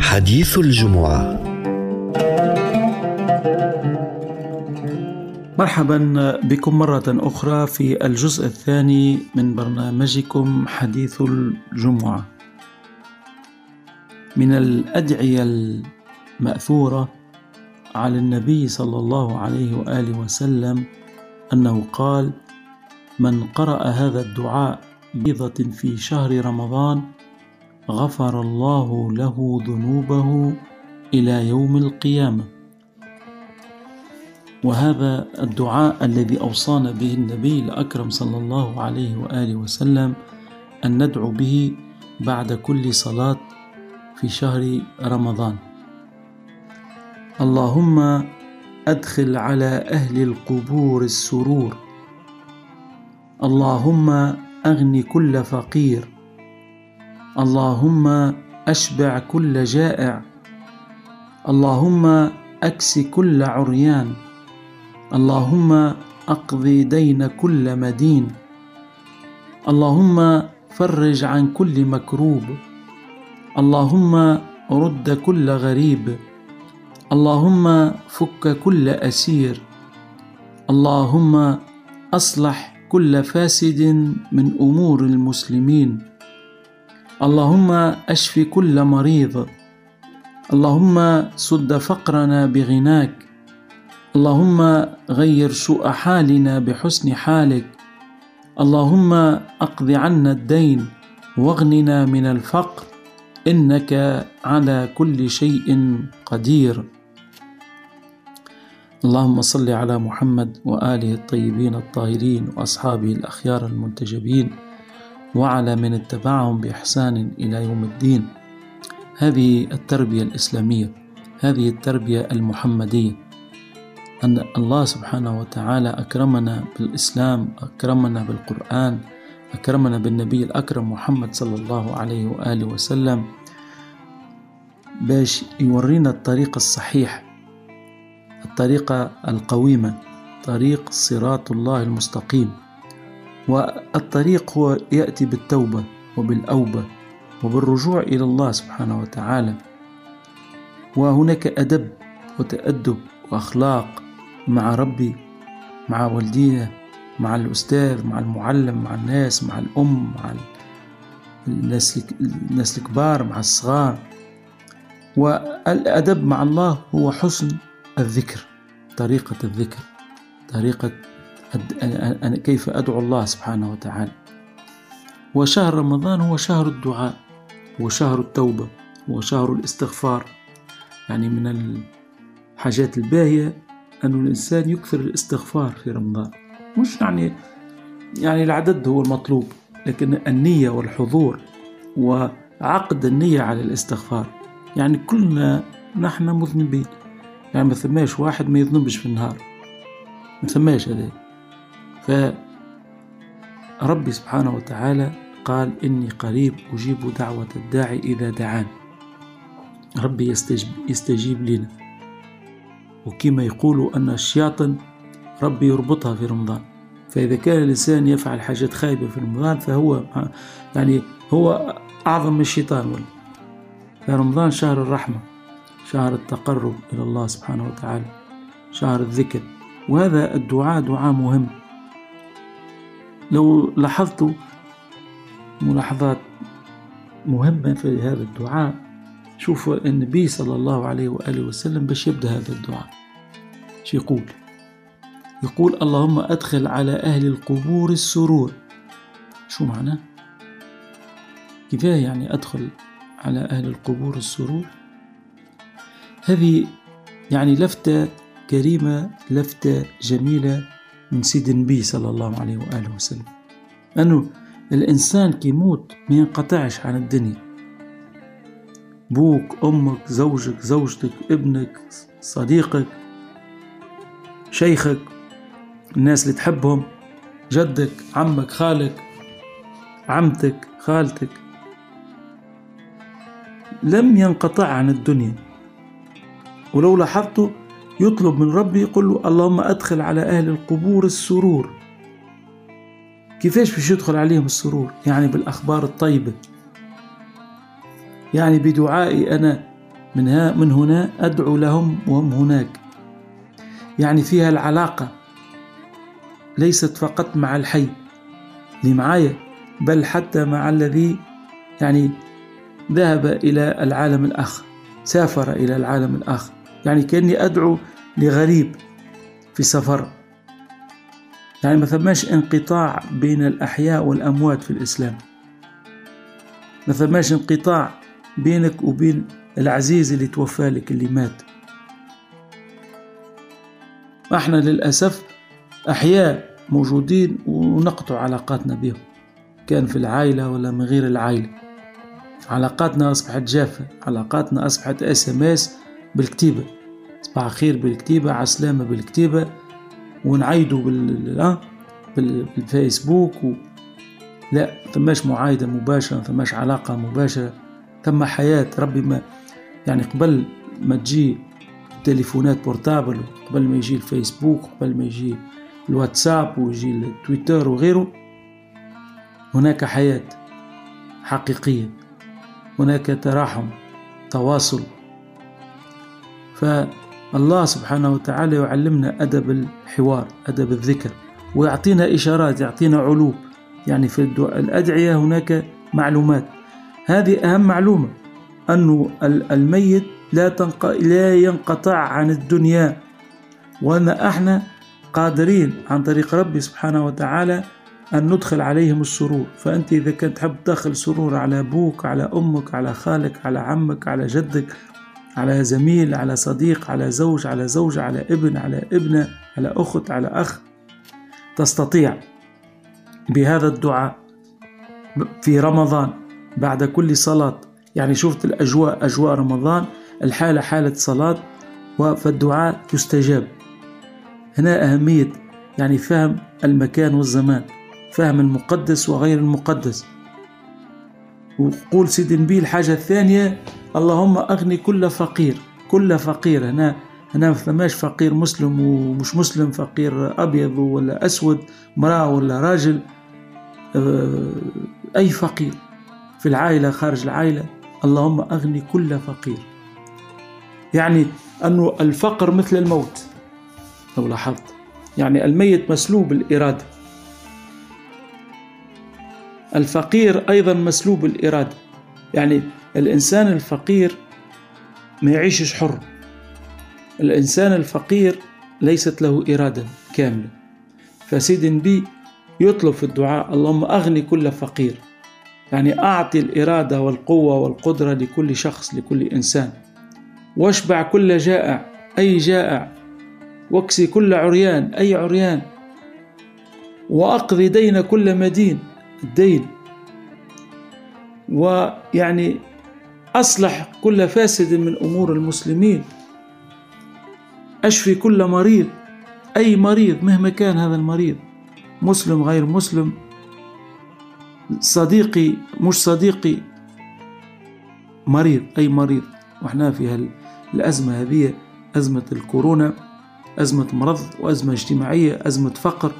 حديث الجمعة. مرحبا بكم مرة أخرى في الجزء الثاني من برنامجكم حديث الجمعة. من الأدعية المأثورة على النبي صلى الله عليه وآله وسلم أنه قال من قرأ هذا الدعاء بيضة في شهر رمضان غفر الله له ذنوبه إلى يوم القيامة. وهذا الدعاء الذي أوصانا به النبي الأكرم صلى الله عليه وآله وسلم أن ندعو به بعد كل صلاة في شهر رمضان. اللهم أدخل على أهل القبور السرور. اللهم أغن كل فقير. اللهم أشبع كل جائع. اللهم أكس كل عريان. اللهم أقضي دين كل مدين. اللهم فرج عن كل مكروب. اللهم رد كل غريب. اللهم فك كل أسير. اللهم أصلح كل فاسد من أمور المسلمين. اللهم أشف كل مريض. اللهم سد فقرنا بغناك. اللهم غير سوء حالنا بحسن حالك. اللهم أقض عنا الدين واغننا من الفقر. إنك على كل شيء قدير. اللهم صل على محمد وآله الطيبين الطاهرين وأصحابه الأخيار المنتجبين. وعلى من اتبعهم بإحسان إلى يوم الدين. هذه التربية الإسلامية هذه التربية المحمدية. أن الله سبحانه وتعالى أكرمنا بالإسلام أكرمنا بالقرآن أكرمنا بالنبي الأكرم محمد صلى الله عليه وآله وسلم. باش يورينا الطريق الصحيح الطريقة القويمة طريق صراط الله المستقيم. والطريق هو يأتي بالتوبة وبالأوبة وبالرجوع إلى الله سبحانه وتعالى. وهناك أدب وتأدب وأخلاق مع ربي مع والدينا مع الأستاذ مع المعلم مع الناس مع الأم مع الناس الناس الكبار مع الصغار. والأدب مع الله هو حسن الذكر طريقة الذكر طريقة أنا كيف أدعو الله سبحانه وتعالى. وشهر رمضان هو شهر الدعاء وشهر التوبة وشهر الاستغفار. يعني من الحاجات الباهية أن الإنسان يكثر الاستغفار في رمضان. مش يعني يعني العدد هو المطلوب لكن النية والحضور وعقد النية على الاستغفار. يعني كلنا نحن مذنبين. يعني ما ثماش واحد ما يذنبش في النهار. ما ثماش هذا. فربي سبحانه وتعالى قال إني قريب أجيب دعوة الداعي إذا دعان. ربي يستجيب, يستجيب لنا. وكما يقولوا أن الشياطن ربي يربطها في رمضان. فإذا كان الإنسان يفعل حاجات خايبة في رمضان فهو يعني هو أعظم من الشيطان ولا فرمضان شهر الرحمة شهر التقرب إلى الله سبحانه وتعالى شهر الذكر. وهذا الدعاء دعاء مهم. لو لاحظتوا ملاحظات مهمة في هذا الدعاء شوف النبي صلى الله عليه وآله وسلم باش يبدأ هذا الدعاء. شو يقول؟ يقول اللهم أدخل على أهل القبور السرور. شو معناه كفاية يعني أدخل على أهل القبور السرور؟ هذه يعني لفتة كريمة لفتة جميلة من سيد النبي صلى الله عليه وآله وسلم. أنه الإنسان كيموت ما ينقطعش عن الدنيا. بوك أمك زوجك زوجتك ابنك صديقك شيخك الناس اللي تحبهم جدك عمك خالك عمتك خالتك. لم ينقطع عن الدنيا. ولو لاحظتوا يطلب من ربي يقول له اللهم أدخل على أهل القبور السرور. كيفاش باش يدخل عليهم السرور؟ يعني بالأخبار الطيبة. يعني بدعائي أنا من, ها من هنا أدعو لهم وهم هناك. يعني فيها العلاقة. ليست فقط مع الحي. اللي معايا بل حتى مع الذي يعني ذهب إلى العالم الآخر سافر إلى العالم الآخر. يعني كأني أدعو لغريب في سفر. يعني ما ثماش انقطاع بين الأحياء والأموات في الإسلام. ما ثماش انقطاع بينك وبين العزيز اللي توفى لك اللي مات. إحنا للأسف أحياء موجودين ونقطع علاقاتنا بهم كان في العائلة ولا من غير العائلة. علاقاتنا أصبحت جافة علاقاتنا أصبحت SMS بالكتيبة. صباح خير بالكتيبة عسلامة بالكتيبة. ونعيدوا بال بالفيسبوك و... لا ثماش معايدة مباشرة ثماش علاقة مباشرة. ثم حياة ربي ما يعني قبل ما تجي تليفونات بورتابل قبل ما يجي الفيسبوك قبل ما يجي الواتساب ويجي التويتر وغيره هناك حياة حقيقية. هناك تراحم تواصل. فالله سبحانه وتعالى يعلمنا أدب الحوار أدب الذكر ويعطينا إشارات يعطينا علوم. يعني في الأدعية هناك معلومات. هذه أهم معلومة أن الميت لا, تنق... لا ينقطع عن الدنيا. وأن إحنا قادرين عن طريق ربي سبحانه وتعالى أن ندخل عليهم السرور. فأنت إذا كنت تحب تدخل سرور على أبوك على أمك على خالك على عمك على جدك على زميل على صديق على زوج على زوجة على ابن على ابنة على أخت على أخ. تستطيع بهذا الدعاء في رمضان بعد كل صلاة. يعني شفت الأجواء أجواء رمضان الحالة حالة صلاة فالدعاء يستجاب. هنا أهمية يعني فهم المكان والزمان فهم المقدس وغير المقدس. وقول سيدي نبي الحاجة الثانية اللهم أغني كل فقير كل فقير. هنا هنا ما فماش فقير مسلم ومش مسلم فقير أبيض ولا أسود مرأة ولا راجل. آه، أي فقير في العائلة خارج العائلة اللهم أغني كل فقير. يعني أنه الفقر مثل الموت. لو لاحظت. يعني الميت مسلوب الإرادة الفقير أيضا مسلوب الإرادة يعني الإنسان الفقير ما يعيشش حر. الإنسان الفقير ليست له إرادة كاملة. فسيد النبي يطلب في الدعاء اللهم أغني كل فقير. يعني أعطي الإرادة والقوة والقدرة لكل شخص لكل إنسان. واشبع كل جائع أي جائع. واكسي كل عريان أي عريان. وأقضي دين كل مدين الدين. ويعني أصلح كل فاسد من أمور المسلمين. أشفي كل مريض أي مريض مهما كان هذا المريض مسلم غير مسلم صديقي مش صديقي مريض أي مريض. وإحنا في الأزمة هذه أزمة الكورونا أزمة مرض وأزمة اجتماعية أزمة فقر.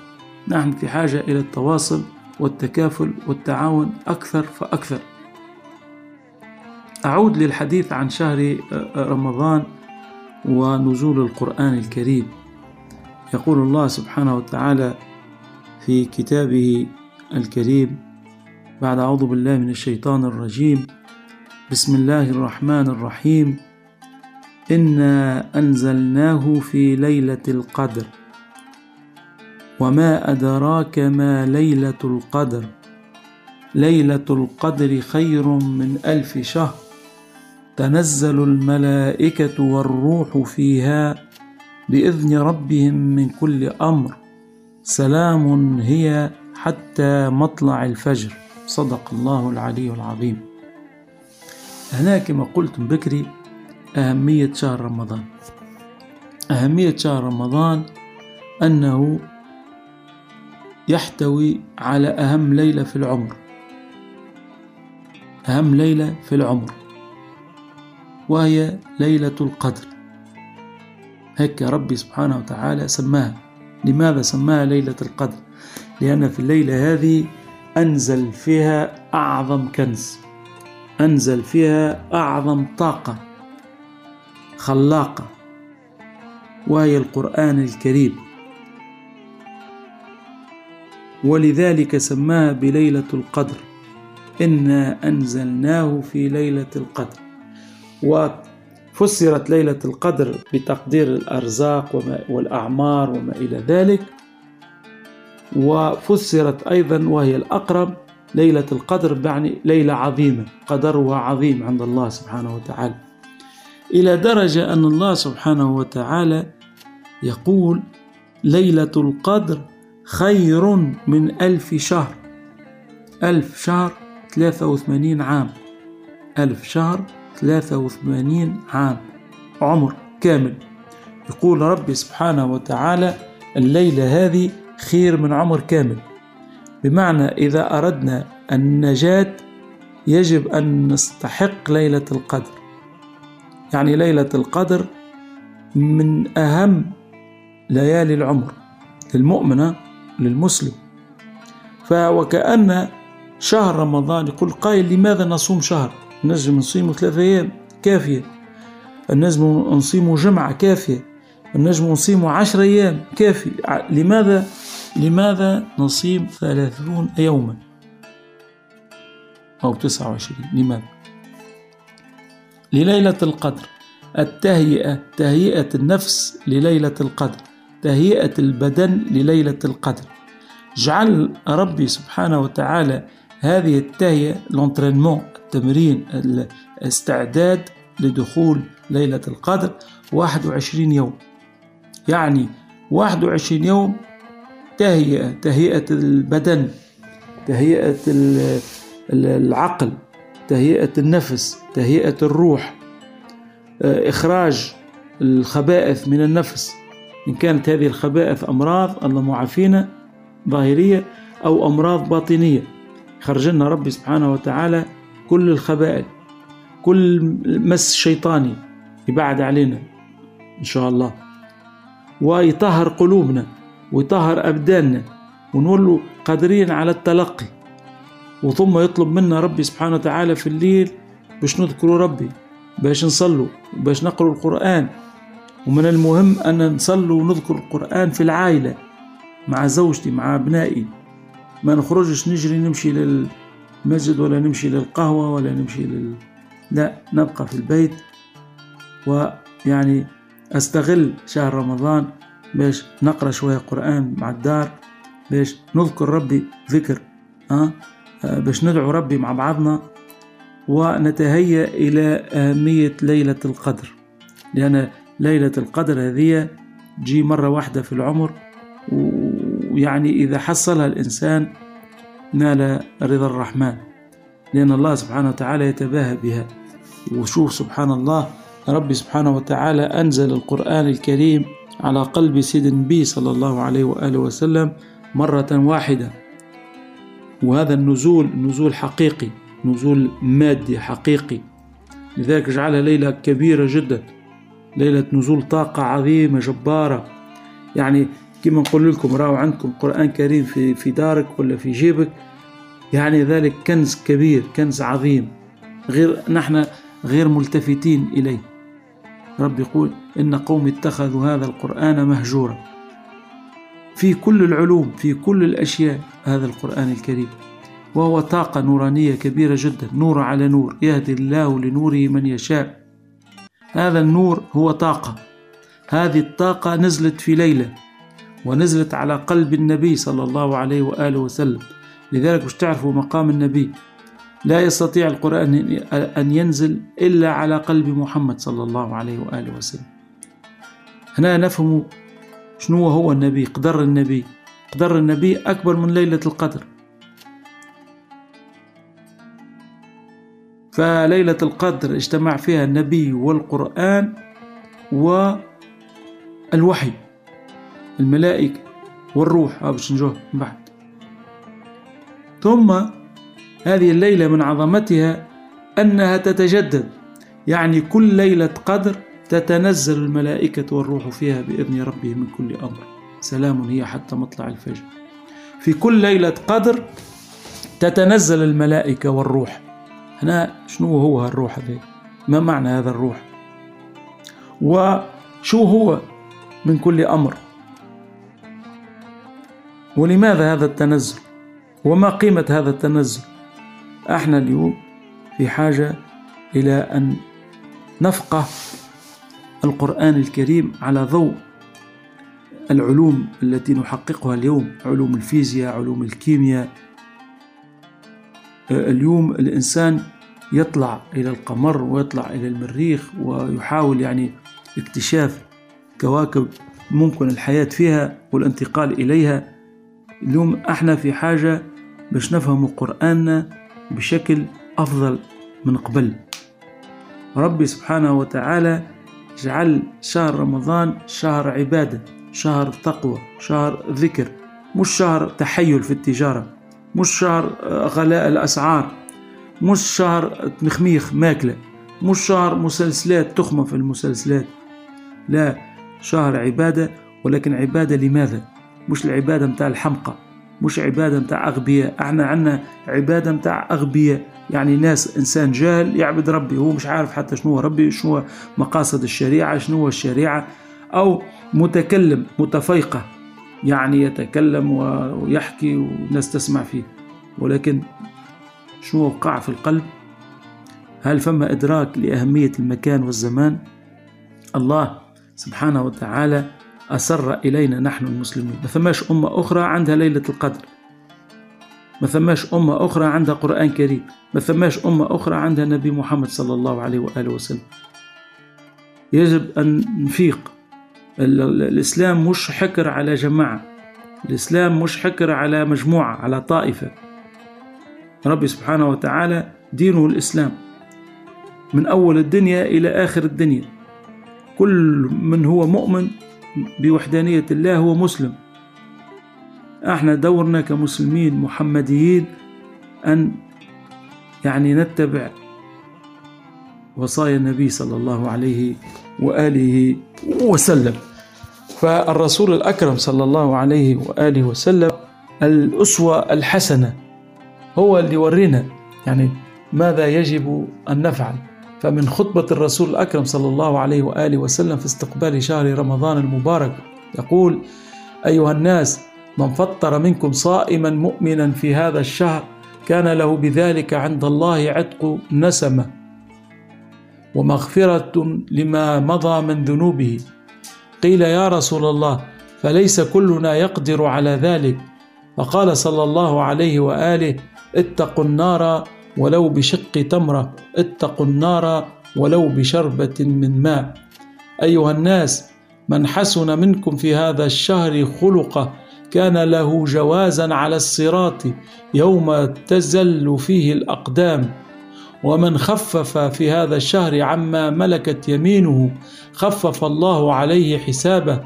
نحن في حاجة إلى التواصل والتكافل والتعاون أكثر فأكثر. أعود للحديث عن شهر رمضان ونزول القرآن الكريم. يقول الله سبحانه وتعالى في كتابه الكريم بعد أعوذ بالله من الشيطان الرجيم بسم الله الرحمن الرحيم إنا أنزلناه في ليلة القدر وما أدراك ما ليلة القدر. ليلة القدر خير من ألف شهر. تنزل الملائكة والروح فيها بإذن ربهم من كل أمر. سلام هي حتى مطلع الفجر. صدق الله العلي العظيم. هنا كما قلت بكري أهمية شهر رمضان. أهمية شهر رمضان أنه يحتوي على أهم ليلة في العمر. أهم ليلة في العمر. وهي ليلة القدر. هيك ربي سبحانه وتعالى سماها. لماذا سماها ليلة القدر؟ لأن في الليلة هذه أنزل فيها أعظم كنز. أنزل فيها أعظم طاقة خلاقة وهي القرآن الكريم. ولذلك سماها بليلة القدر. إنا أنزلناه في ليلة القدر. وفسرت ليلة القدر بتقدير الأرزاق والأعمار وما إلى ذلك. وفسرت أيضا وهي الأقرب ليلة القدر يعني ليلة عظيمة قدرها عظيم عند الله سبحانه وتعالى. إلى درجة أن الله سبحانه وتعالى يقول ليلة القدر خير من ألف شهر. ألف شهر ثلاثة وثمانين عام. ألف شهر ثلاثة وثمانين عام عمر كامل. يقول ربي سبحانه وتعالى الليلة هذه خير من عمر كامل. بمعنى إذا أردنا النجاة يجب أن نستحق ليلة القدر. يعني ليلة القدر من أهم ليالي العمر للمؤمنة للمسلم. فوكأن شهر رمضان يقول قائل لماذا نصوم شهر؟ نجم نصيم ثلاثة أيام كافية. النجم نصيم جمعة كافية. النجم نصيم عشر أيام كافي لماذا؟ لماذا نصيم ثلاثون يوما؟ أو تسعة وعشرين. لماذا؟ لليلة القدر. التهيئة تهيئة النفس لليلة القدر. تهيئة البدن لليلة القدر. جعل ربي سبحانه وتعالى هذه التهيئة لونترينمون التمرين الاستعداد لدخول ليلة القدر 21 يوم. يعني 21 يوم تهيئة تهيئة البدن تهيئة العقل تهيئة النفس تهيئة الروح آه، إخراج الخبائث من النفس. إن كانت هذه الخبائث أمراض الله معافينا ظاهرية أو أمراض باطنية. خرج لنا ربي سبحانه وتعالى كل الخبائث كل مس شيطاني يبعد علينا إن شاء الله. ويطهر قلوبنا ويطهر أبداننا ونقول قادرين على التلقي. وثم يطلب منا ربي سبحانه وتعالى في الليل باش نذكروا ربي باش نصلوا باش نقروا القرآن. ومن المهم أن نصلوا ونذكر القرآن في العائلة مع زوجتي مع أبنائي. ما نخرجش نجري نمشي للمسجد ولا نمشي للقهوة ولا نمشي لل... لا نبقى في البيت ويعني أستغل شهر رمضان باش نقرأ شوية قرآن مع الدار باش نذكر ربي ذكر أه؟ باش ندعو ربي مع بعضنا ونتهيأ إلى أهمية ليلة القدر لأن ليلة القدر هذه تجي مرة واحدة في العمر ويعني إذا حصلها الإنسان نال رضا الرحمن لأن الله سبحانه وتعالى يتباهى بها. وشوف سبحان الله ربي سبحانه وتعالى أنزل القرآن الكريم على قلب سيد النبي صلى الله عليه وآله وسلم مرة واحدة. وهذا النزول نزول حقيقي نزول مادي حقيقي. لذلك جعلها ليلة كبيرة جدا ليلة نزول طاقة عظيمة جبارة. يعني كما نقول لكم راهو عندكم قرآن كريم في في دارك ولا في جيبك. يعني ذلك كنز كبير كنز عظيم غير نحن غير ملتفتين إليه. رب يقول إن قوم اتخذوا هذا القرآن مهجورا. في كل العلوم في كل الأشياء هذا القرآن الكريم. وهو طاقة نورانية كبيرة جدا نور على نور يهدي الله لنوره من يشاء. هذا النور هو طاقة. هذه الطاقة نزلت في ليلة. ونزلت على قلب النبي صلى الله عليه وآله وسلم. لذلك مش تعرفوا مقام النبي. لا يستطيع القرآن أن ينزل إلا على قلب محمد صلى الله عليه وآله وسلم. هنا نفهم شنو هو النبي قدر النبي. قدر النبي أكبر من ليلة القدر. فليلة القدر اجتمع فيها النبي والقرآن والوحي. الملائكة والروح. باش نجوه بعد. ثم هذه الليلة من عظمتها أنها تتجدد. يعني كل ليلة قدر تتنزل الملائكة والروح فيها بإذن ربهم من كل أمر. سلام هي حتى مطلع الفجر. في كل ليلة قدر تتنزل الملائكة والروح. هنا شنو هو الروح هذا ما معنى هذا الروح؟ وشو هو من كل أمر؟ ولماذا هذا التنزل وما قيمة هذا التنزل إحنا اليوم في حاجة إلى أن نفقه القرآن الكريم على ضوء العلوم التي نحققها اليوم علوم الفيزياء علوم الكيمياء. اليوم الإنسان يطلع إلى القمر ويطلع إلى المريخ ويحاول يعني اكتشاف كواكب ممكن الحياة فيها والانتقال إليها. اليوم إحنا في حاجة باش نفهم قرآننا بشكل أفضل من قبل. ربي سبحانه وتعالى جعل شهر رمضان شهر عبادة شهر تقوى شهر ذكر مش شهر تحيل في التجارة مش شهر غلاء الأسعار مش شهر مخميخ ماكلة مش شهر مسلسلات تخمة في المسلسلات. لا شهر عبادة ولكن عبادة لماذا؟ مش العبادة متاع الحمقى مش عبادة متاع أغبياء. إحنا عنا عبادة متاع أغبياء. يعني ناس إنسان جاهل يعبد ربي هو مش عارف حتى شنو ربي شنو مقاصد الشريعة شنو الشريعة. أو متكلم متفيقة. يعني يتكلم ويحكي والناس تسمع فيه. ولكن شنو وقع في القلب؟ هل فما إدراك لأهمية المكان والزمان؟ الله سبحانه وتعالى أسر إلينا نحن المسلمين ما ثماش أمة أخرى عندها ليلة القدر. ما ثماش أمة أخرى عندها قرآن كريم. ما ثماش أمة أخرى عندها نبي محمد صلى الله عليه وآله وسلم. يجب أن نفيق. الإسلام مش حكر على جماعة. الإسلام مش حكر على مجموعة على طائفة. ربي سبحانه وتعالى دينه الإسلام. من أول الدنيا إلى آخر الدنيا. كل من هو مؤمن بوحدانية الله هو مسلم. إحنا دورنا كمسلمين محمديين أن يعني نتبع وصايا النبي صلى الله عليه وآله وسلم. فالرسول الأكرم صلى الله عليه وآله وسلم الأسوة الحسنة هو اللي ورينا يعني ماذا يجب أن نفعل. فمن خطبة الرسول الأكرم صلى الله عليه وآله وسلم في استقبال شهر رمضان المبارك يقول أيها الناس من فطر منكم صائما مؤمنا في هذا الشهر كان له بذلك عند الله عتق نسمة ومغفرة لما مضى من ذنوبه. قيل يا رسول الله فليس كلنا يقدر على ذلك. فقال صلى الله عليه وآله اتقوا النار ولو بشق تمرة اتقوا النار ولو بشربة من ماء. أيها الناس من حسن منكم في هذا الشهر خلقه كان له جوازا على الصراط يوم تزل فيه الأقدام. ومن خفف في هذا الشهر عما ملكت يمينه خفف الله عليه حسابه.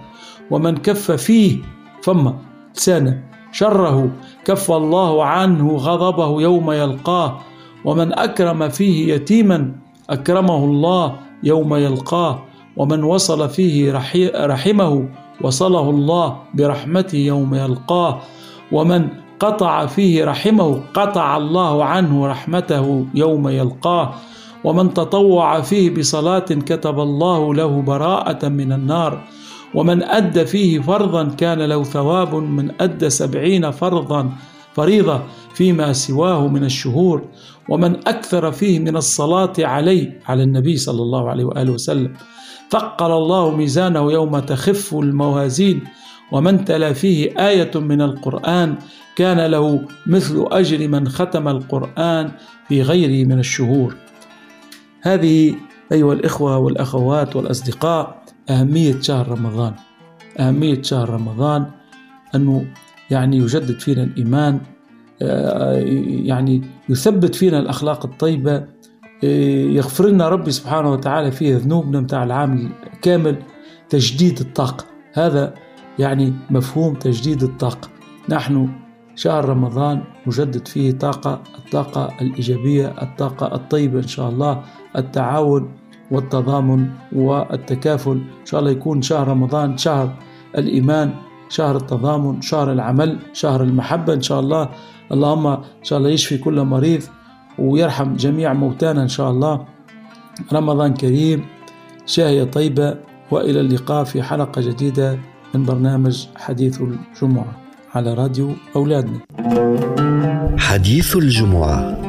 ومن كف فيه فم لسانه شره كف الله عنه غضبه يوم يلقاه. ومن أكرم فيه يتيما أكرمه الله يوم يلقاه ومن وصل فيه رحمه وصله الله برحمته يوم يلقاه ومن قطع فيه رحمه قطع الله عنه رحمته يوم يلقاه ومن تطوع فيه بصلاة كتب الله له براءة من النار ومن أدى فيه فرضا كان له ثواب من أدى سبعين فرضا فريضة فيما سواه من الشهور ومن أكثر فيه من الصلاة عليه على النبي صلى الله عليه وآله وسلم. ثقل الله ميزانه يوم تخف الموازين. ومن تلا فيه آية من القرآن كان له مثل أجر من ختم القرآن في غيره من الشهور. هذه أيها الإخوة والأخوات والأصدقاء أهمية شهر رمضان. أهمية شهر رمضان أنه يعني يجدد فينا الإيمان يعني يثبت فينا الأخلاق الطيبة يغفر لنا ربي سبحانه وتعالى فيه ذنوبنا متاع العام الكامل تجديد الطاقة. هذا يعني مفهوم تجديد الطاقة. نحن شهر رمضان نجدد فيه طاقة الطاقة الإيجابية الطاقة الطيبة إن شاء الله التعاون والتضامن والتكافل. إن شاء الله يكون شهر رمضان شهر الإيمان شهر التضامن شهر العمل شهر المحبة إن شاء الله. اللهم إن شاء الله يشفي كل مريض ويرحم جميع موتانا إن شاء الله. رمضان كريم شاهية طيبة وإلى اللقاء في حلقة جديدة من برنامج حديث الجمعة على راديو أولادنا. حديث الجمعة.